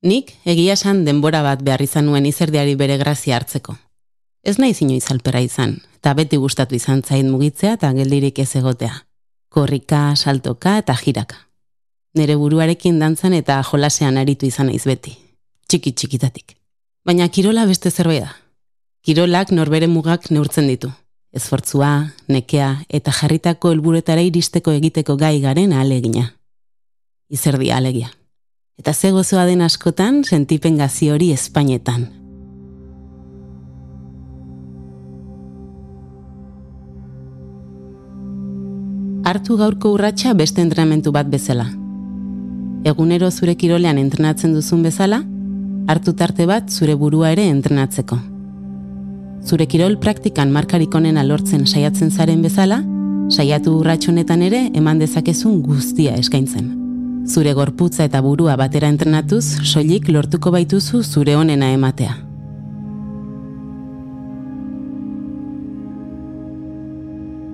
Nik egia esan denbora bat behar izan nuen izerdiari bere grazia hartzeko. Ez nahi zino izalpera izan, eta beti gustatu izan zain mugitzea eta geldirik ez egotea. Korrika, saltoka eta jiraka. Nere buruarekin dantzan eta jolasean aritu izan naiz beti. Txiki txikitatik. Baina kirola beste zerbait da. Kirolak norbere mugak neurtzen ditu. Ezfortzua, nekea eta jarritako helburetara iristeko egiteko gai garen alegina. Izerdi alegia eta ze gozoa den askotan sentipen gazi hori Espainetan. Artu gaurko urratsa beste entrenamentu bat bezala. Egunero zure kirolean entrenatzen duzun bezala, hartu tarte bat zure burua ere entrenatzeko. Zure kirol praktikan markarik onena lortzen saiatzen zaren bezala, saiatu urratxonetan ere eman dezakezun guztia eskaintzen zure gorputza eta burua batera entrenatuz, soilik lortuko baituzu zure onena ematea.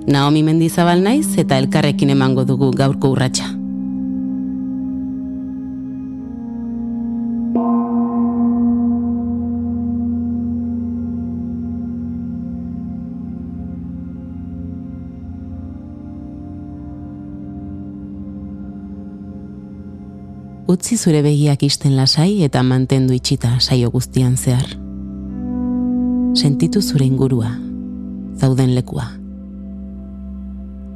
Naomi Mendizabal naiz eta elkarrekin emango dugu gaurko urratsa. Utzi zure begiak isten lasai eta mantendu itxita saio guztian zehar. Sentitu zure ingurua, zauden lekua.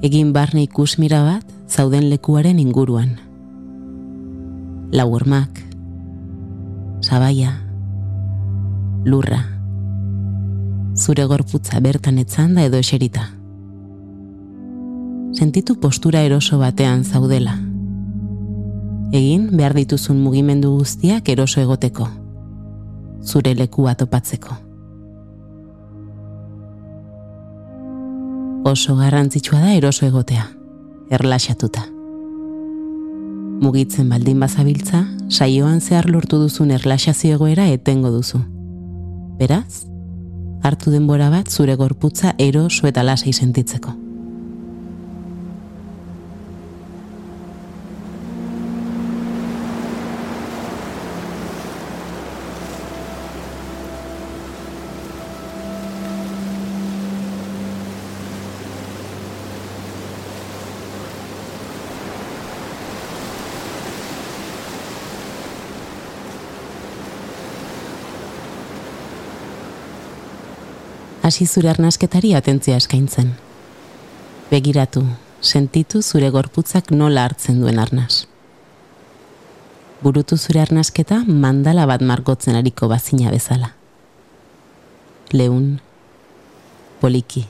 Egin barne ikusmira bat zauden lekuaren inguruan. Laurmak, sabaia, lurra, zure gorputza bertan etzanda edo eserita. Sentitu postura eroso batean zaudela egin behar dituzun mugimendu guztiak eroso egoteko, zure lekua topatzeko. Oso garrantzitsua da eroso egotea, erlaxatuta. Mugitzen baldin bazabiltza, saioan zehar lortu duzun erlaxazio egoera etengo duzu. Beraz, hartu denbora bat zure gorputza eroso eta lasai sentitzeko. Hasi zure arnasketari atentzia eskaintzen. Begiratu, sentitu zure gorputzak nola hartzen duen arnaz. Burutu zure arnasketa mandala bat margotzen ariko bazina bezala. Leun, poliki.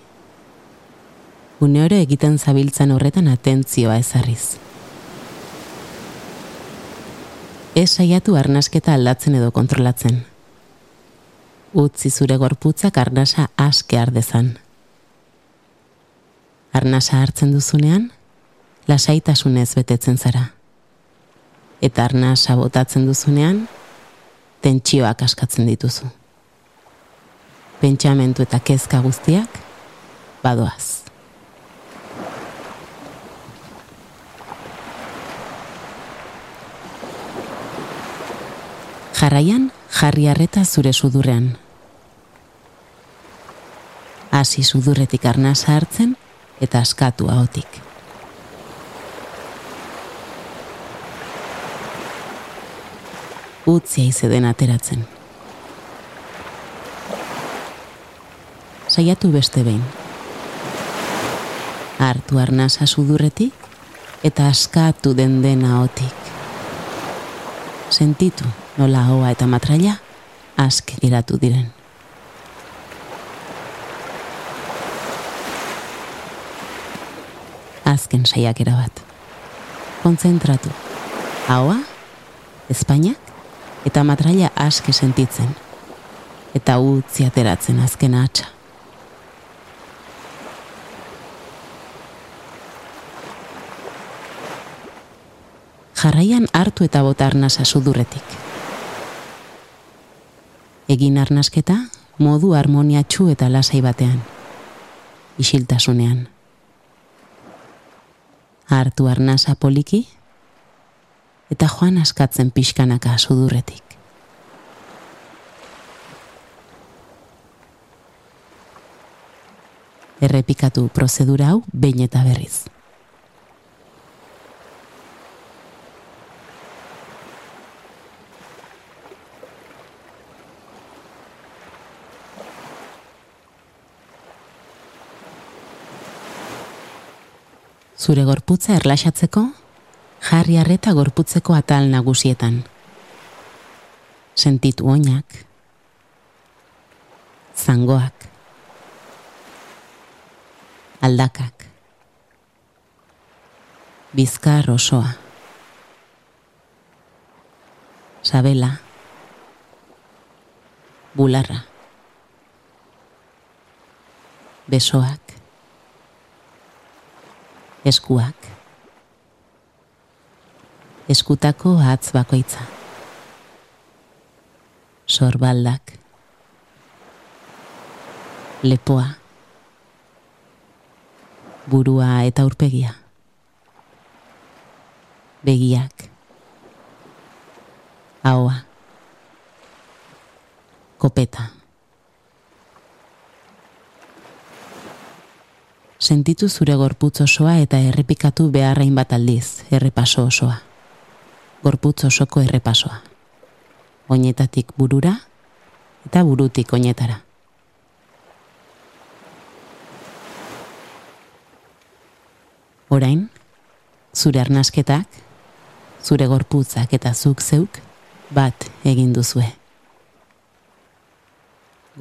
Une oro egiten zabiltzan horretan atentzioa ezarriz. Ez saiatu arnasketa aldatzen edo kontrolatzen utzi zure gorputzak arnasa aske ardezan. Arnasa hartzen duzunean, lasaitasunez betetzen zara. Eta arnasa botatzen duzunean, tentsioak askatzen dituzu. Pentsamentu eta kezka guztiak, badoaz. Jarraian, jarri arreta zure sudurrean. Hasi sudurretik arnasa hartzen eta askatu ahotik. Utzia izeden ateratzen. Saiatu beste behin. Hartu arnasa sudurretik eta askatu den dena ahotik. Sentitu nola hoa eta matraila aske geratu diren. Azken saiak bat. Kontzentratu. Haua, Espainak eta matraila aske sentitzen. Eta utzi ateratzen azken atxa. Jarraian hartu eta botarnasa sudurretik egin arnasketa modu harmoniatxu eta lasai batean. Isiltasunean hartu arnasa poliki, eta joan askatzen pixkanaka sudurretik. Errepikatu prozedura hau behin eta berriz. Zure gorputza erlaxatzeko, jarri arreta gorputzeko atal nagusietan. Sentitu oinak, zangoak, aldakak, bizkar osoa, sabela, bularra, besoak, eskuak. Eskutako atz bakoitza. Sorbaldak. Lepoa. Burua eta urpegia. Begiak. Ahoa. Kopeta. Sentitu zure gorputz osoa eta errepikatu beharrain bat aldiz, errepaso osoa. Gorputz osoko errepasoa. Oinetatik burura eta burutik oinetara. Orain, zure arnasketak, zure gorputzak eta zuk zeuk bat egin duzue.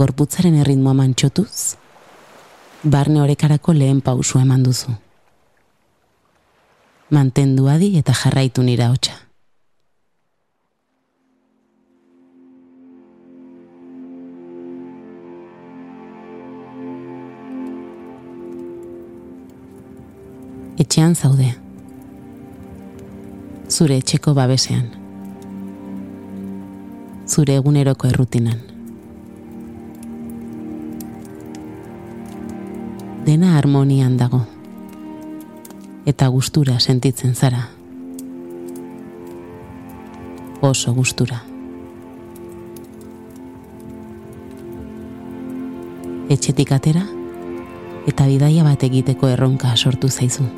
Gorputzaren erritmoa mantxotuz, barne horekarako lehen pausu eman duzu. Mantendu adi eta jarraitu nira hotxa. Etxean zaude. Zure etxeko babesean. Zure eguneroko errutinan. Dena harmonian dago. Eta gustura sentitzen zara. Oso gustura. Etxetik atera eta bidaia bat egiteko erronka sortu zaizu.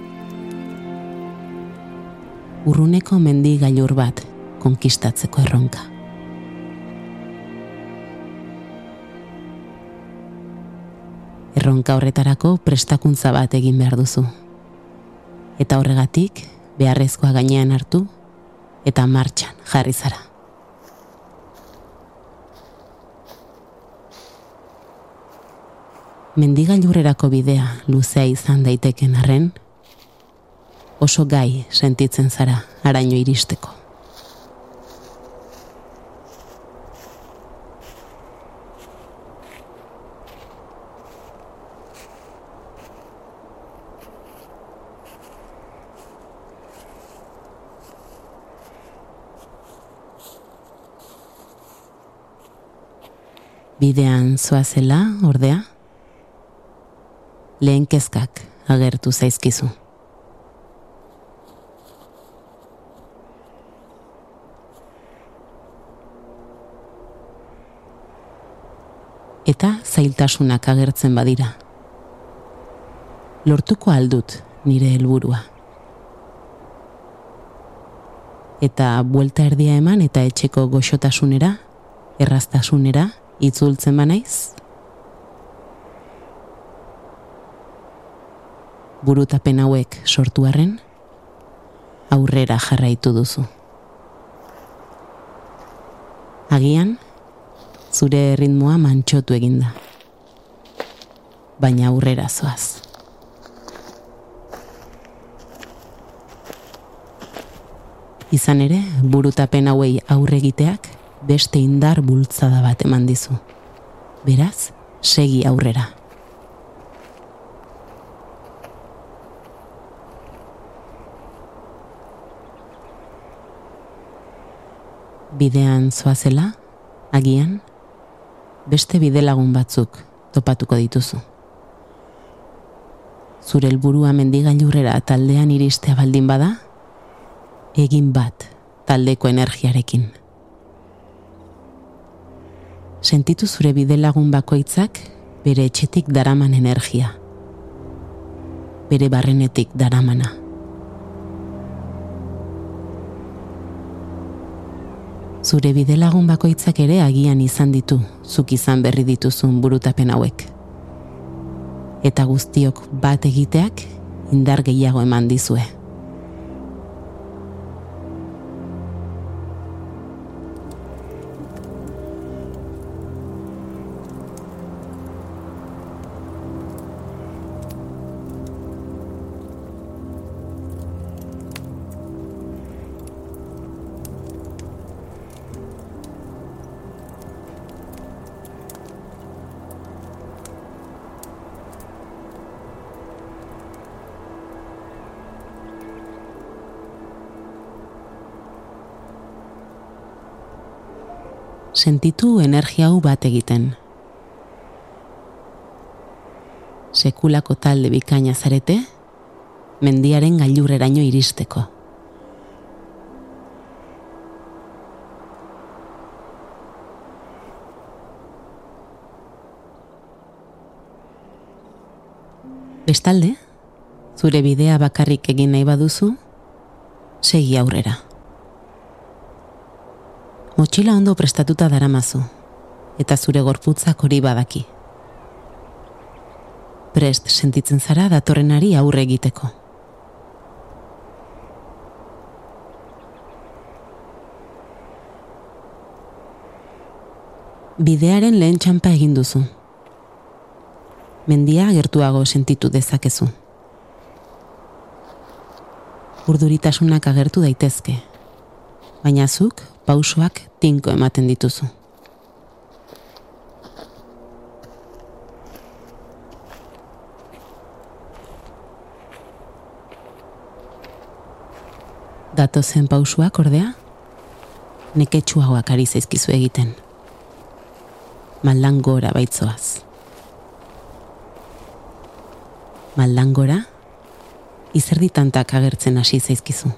Urruneko mendi gailur bat konkistatzeko erronka. Erronka horretarako prestakuntza bat egin behar duzu. Eta horregatik, beharrezkoa gainean hartu, eta martxan jarri zara. Mendigailurrerako bidea luzea izan daiteken arren, oso gai sentitzen zara araño iristeko. Bidean zoazela, ordea, lehen kezkak agertu zaizkizu. Eta zailtasunak agertzen badira. Lortuko aldut nire helburua. Eta buelta erdia eman eta etxeko goxotasunera, erraztasunera, itzultzen banaiz? Burutapen hauek sortu arren, aurrera jarraitu duzu. Agian, zure ritmoa mantxotu eginda. Baina aurrera zoaz. Izan ere, burutapen hauei aurre egiteak beste indar bultzada bat eman dizu. Beraz, segi aurrera. Bidean zoazela, agian, beste bidelagun batzuk topatuko dituzu. Zure helburua mendigailurrera taldean iristea baldin bada, egin bat taldeko energiarekin sentitu zure bide lagun bakoitzak bere etxetik daraman energia, bere barrenetik daramana. Zure bide lagun bakoitzak ere agian izan ditu, zuk izan berri dituzun burutapen hauek. Eta guztiok bat egiteak indar gehiago eman dizue. Sentitu energia hau bat egiten. Sekulako talde bikaina zarete, mendiaren gailurreraino iristeko. Bestalde, zure bidea bakarrik egin nahi baduzu, segi aurrera motxila ondo prestatuta daramazu, eta zure gorputzak hori badaki. Prest sentitzen zara datorrenari aurre egiteko. Bidearen lehen txampa egin duzu. Mendia gertuago sentitu dezakezu. Urduritasunak agertu daitezke, baina zuk pausoak tinko ematen dituzu. Dato zen pausuak ordea, neketsuagoak ari zaizkizu egiten. Maldan gora baitzoaz. Maldan gora, izerditantak agertzen hasi zaizkizu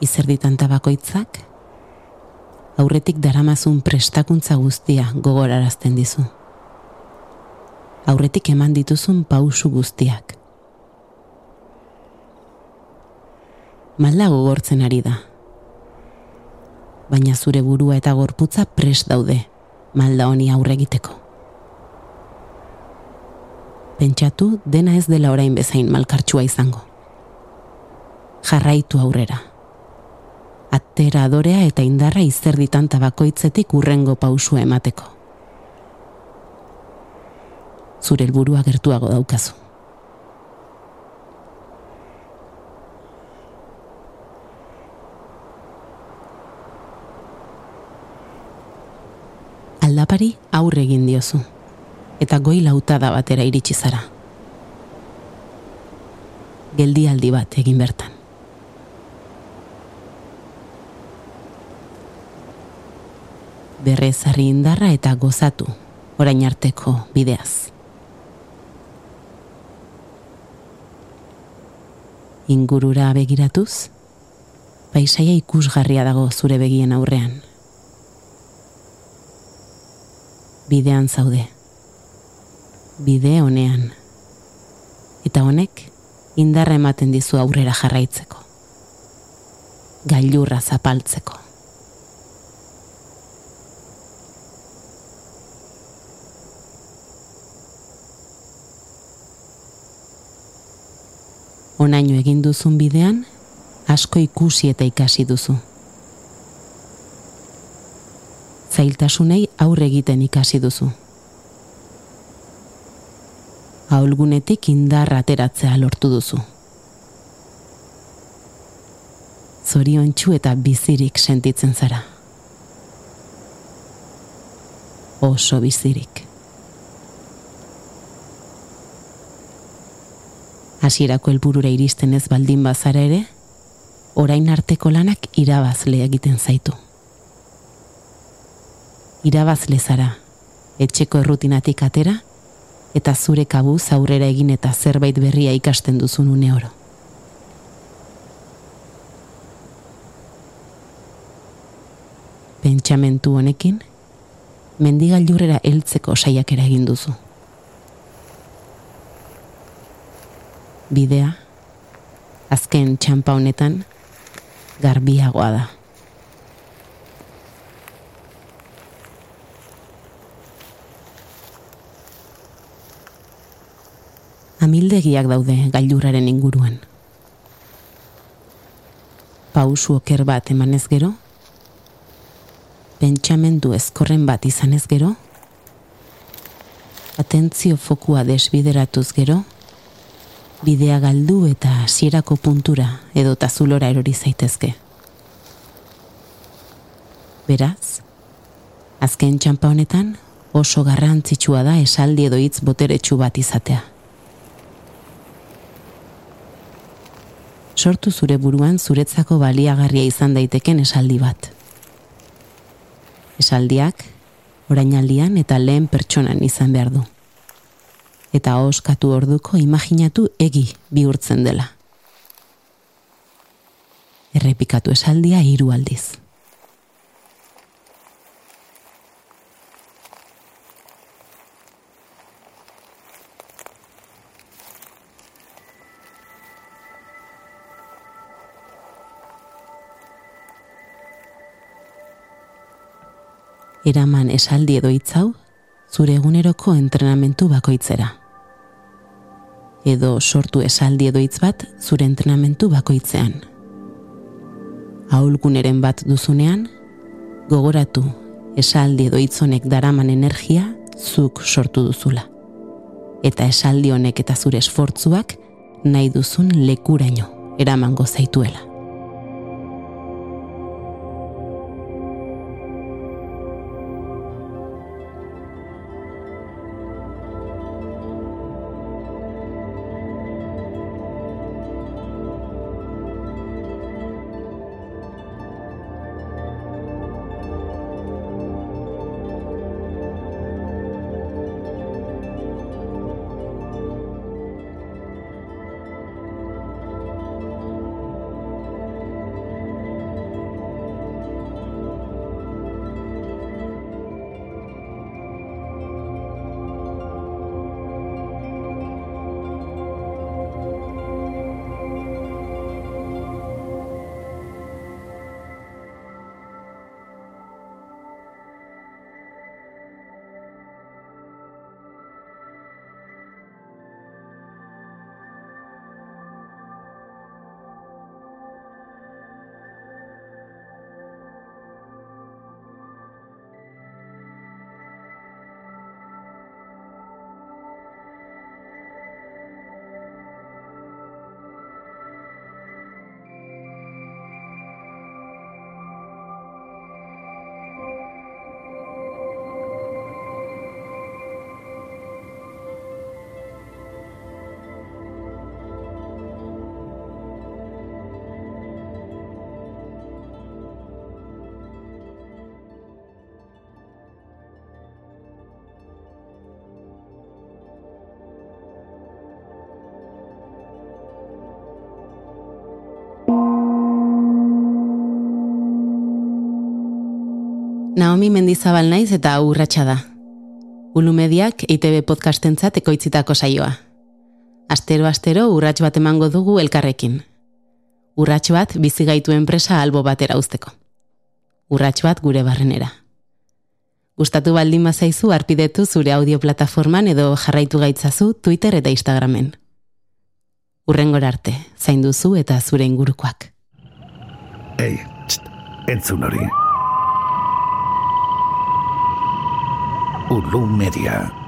izerditan tabakoitzak, aurretik daramazun prestakuntza guztia gogorarazten dizu. Aurretik eman dituzun pausu guztiak. Malda gogortzen ari da. Baina zure burua eta gorputza prest daude, malda honi aurre egiteko. Pentsatu dena ez dela orain bezain malkartsua izango. Jarraitu aurrera atera adorea eta indarra izerditan tabakoitzetik urrengo pausua emateko. Zure helburua gertuago daukazu. Aldapari aurre egin diozu, eta goi lautada batera iritsi zara. Geldialdi bat egin bertan. Berrezarri indarra eta gozatu orain arteko bideaz. Ingurura begiratuz, paisaia ikusgarria dago zure begien aurrean. Bidean zaude. Bide honean. Eta honek indarra ematen dizu aurrera jarraitzeko. Gailurra zapaltzeko. Onaino egin duzun bidean, asko ikusi eta ikasi duzu. Zailtasunei aurre egiten ikasi duzu. Aulgunetik indarra ateratzea lortu duzu. Zorion eta bizirik sentitzen zara. Oso bizirik. Hasierako helburura iristen ez baldin bazara ere, orain arteko lanak irabazle egiten zaitu. Irabazle zara, etxeko errutinatik atera, eta zure kabuz aurrera egin eta zerbait berria ikasten duzun une oro. Pentsamentu honekin, mendigailurrera heltzeko saiakera egin duzu. Bidea, azken txampa honetan, garbiagoa da. Amildegiak daude gailurraren inguruan. Pausu oker bat emanez gero, pentsamendu ezkorren bat izanez gero, atentzio fokua desbideratuz gero, bidea galdu eta hasierako puntura edo tazulora erori zaitezke. Beraz, azken txampa honetan oso garrantzitsua da esaldi edo hitz boteretsu bat izatea. Sortu zure buruan zuretzako baliagarria izan daiteken esaldi bat. Esaldiak, orainaldian eta lehen pertsonan izan behar du eta oskatu orduko imaginatu egi bihurtzen dela. Errepikatu esaldia hiru aldiz. Eraman esaldi edo hitzau zure eguneroko entrenamentu bakoitzera edo sortu esaldi edo hitz bat zure entrenamentu bakoitzean. Ahulguneren bat duzunean, gogoratu esaldi edo hitzonek daraman energia zuk sortu duzula. Eta esaldi honek eta zure esfortzuak nahi duzun lekuraino eramango zaituela. Naomi Mendizabal naiz eta urratsa da. Ulu Mediak ITB podcastentzat ekoitzitako saioa. Astero astero urrats bat emango dugu elkarrekin. Urrats bat bizi enpresa albo batera uzteko. Urrats bat gure barrenera. Gustatu baldin bazaizu arpidetu zure audio plataforman edo jarraitu gaitzazu Twitter eta Instagramen. Urrengor arte, zain duzu eta zure ingurukoak. Ei, txt, entzun hori. Ulu Media.